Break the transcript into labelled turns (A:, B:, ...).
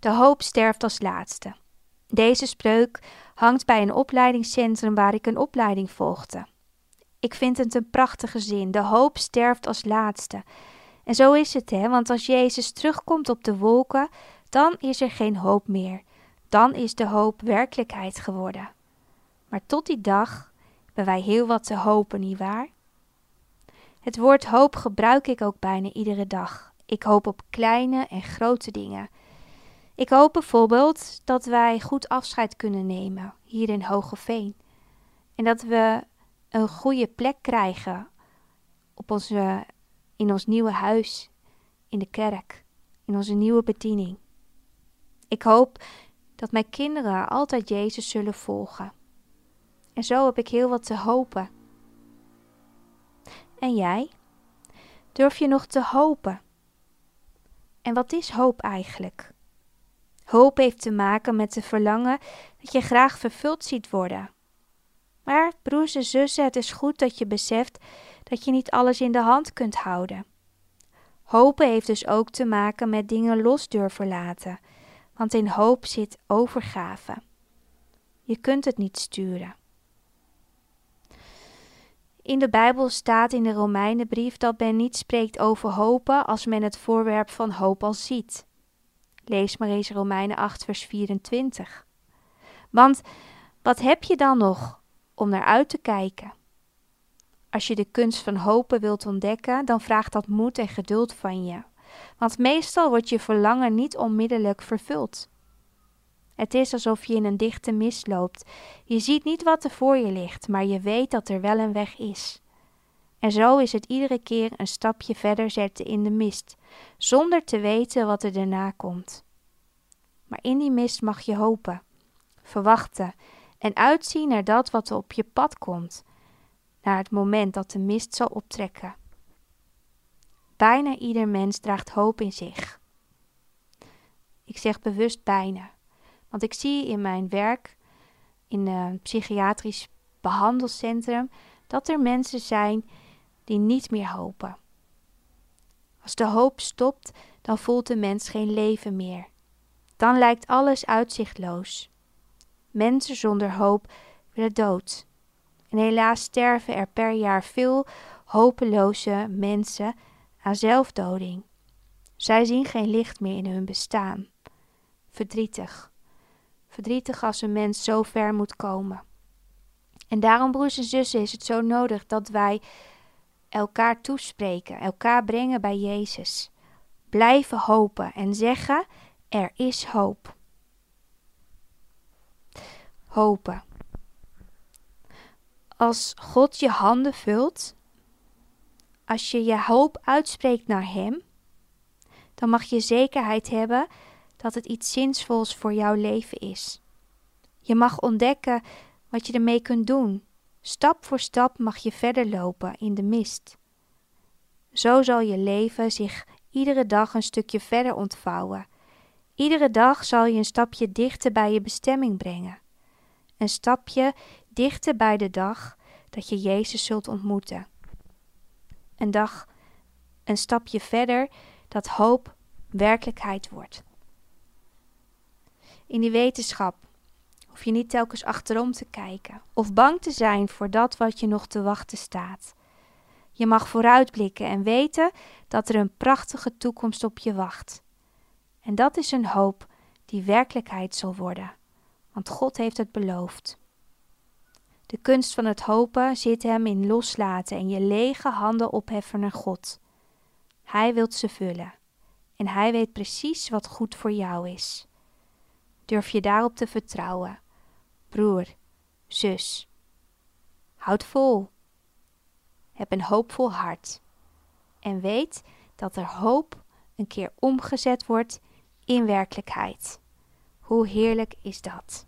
A: De hoop sterft als laatste. Deze spreuk hangt bij een opleidingscentrum waar ik een opleiding volgde. Ik vind het een prachtige zin. De hoop sterft als laatste. En zo is het, hè? Want als Jezus terugkomt op de wolken, dan is er geen hoop meer. Dan is de hoop werkelijkheid geworden. Maar tot die dag hebben wij heel wat te hopen, nietwaar? Het woord hoop gebruik ik ook bijna iedere dag. Ik hoop op kleine en grote dingen. Ik hoop bijvoorbeeld dat wij goed afscheid kunnen nemen hier in Hogeveen. En dat we een goede plek krijgen op onze, in ons nieuwe huis, in de kerk, in onze nieuwe bediening. Ik hoop dat mijn kinderen altijd Jezus zullen volgen. En zo heb ik heel wat te hopen. En jij? Durf je nog te hopen? En wat is hoop eigenlijk? Hoop heeft te maken met de verlangen dat je graag vervuld ziet worden. Maar broers en zussen, het is goed dat je beseft dat je niet alles in de hand kunt houden. Hopen heeft dus ook te maken met dingen los durven laten, want in hoop zit overgave. Je kunt het niet sturen. In de Bijbel staat in de Romeinenbrief dat men niet spreekt over hopen als men het voorwerp van hoop al ziet. Lees maar eens Romeinen 8, vers 24. Want wat heb je dan nog om naar uit te kijken? Als je de kunst van hopen wilt ontdekken, dan vraagt dat moed en geduld van je. Want meestal wordt je verlangen niet onmiddellijk vervuld. Het is alsof je in een dichte mist loopt. Je ziet niet wat er voor je ligt, maar je weet dat er wel een weg is. En zo is het iedere keer een stapje verder zetten in de mist, zonder te weten wat er daarna komt. Maar in die mist mag je hopen, verwachten en uitzien naar dat wat er op je pad komt, naar het moment dat de mist zal optrekken. Bijna ieder mens draagt hoop in zich. Ik zeg bewust bijna, want ik zie in mijn werk in een psychiatrisch behandelcentrum dat er mensen zijn die niet meer hopen. Als de hoop stopt, dan voelt de mens geen leven meer. Dan lijkt alles uitzichtloos. Mensen zonder hoop willen dood. En helaas sterven er per jaar veel hopeloze mensen aan zelfdoding. Zij zien geen licht meer in hun bestaan. Verdrietig. Verdrietig als een mens zo ver moet komen. En daarom, broers en zussen, is het zo nodig dat wij elkaar toespreken, elkaar brengen bij Jezus. Blijven hopen en zeggen: er is hoop. Hopen. Als God je handen vult, als je je hoop uitspreekt naar Hem, dan mag je zekerheid hebben dat het iets zinvols voor jouw leven is. Je mag ontdekken wat je ermee kunt doen. Stap voor stap mag je verder lopen in de mist. Zo zal je leven zich iedere dag een stukje verder ontvouwen. Iedere dag zal je een stapje dichter bij je bestemming brengen. Een stapje dichter bij de dag dat je Jezus zult ontmoeten. Een dag, een stapje verder dat hoop werkelijkheid wordt. In die wetenschap hoef je niet telkens achterom te kijken of bang te zijn voor dat wat je nog te wachten staat. Je mag vooruitblikken en weten dat er een prachtige toekomst op je wacht. En dat is een hoop die werkelijkheid zal worden, want God heeft het beloofd. De kunst van het hopen zit hem in loslaten en je lege handen opheffen naar God. Hij wilt ze vullen en hij weet precies wat goed voor jou is. Durf je daarop te vertrouwen, broer, zus. Houd vol. Heb een hoopvol hart. En weet dat er hoop een keer omgezet wordt in werkelijkheid. Hoe heerlijk is dat?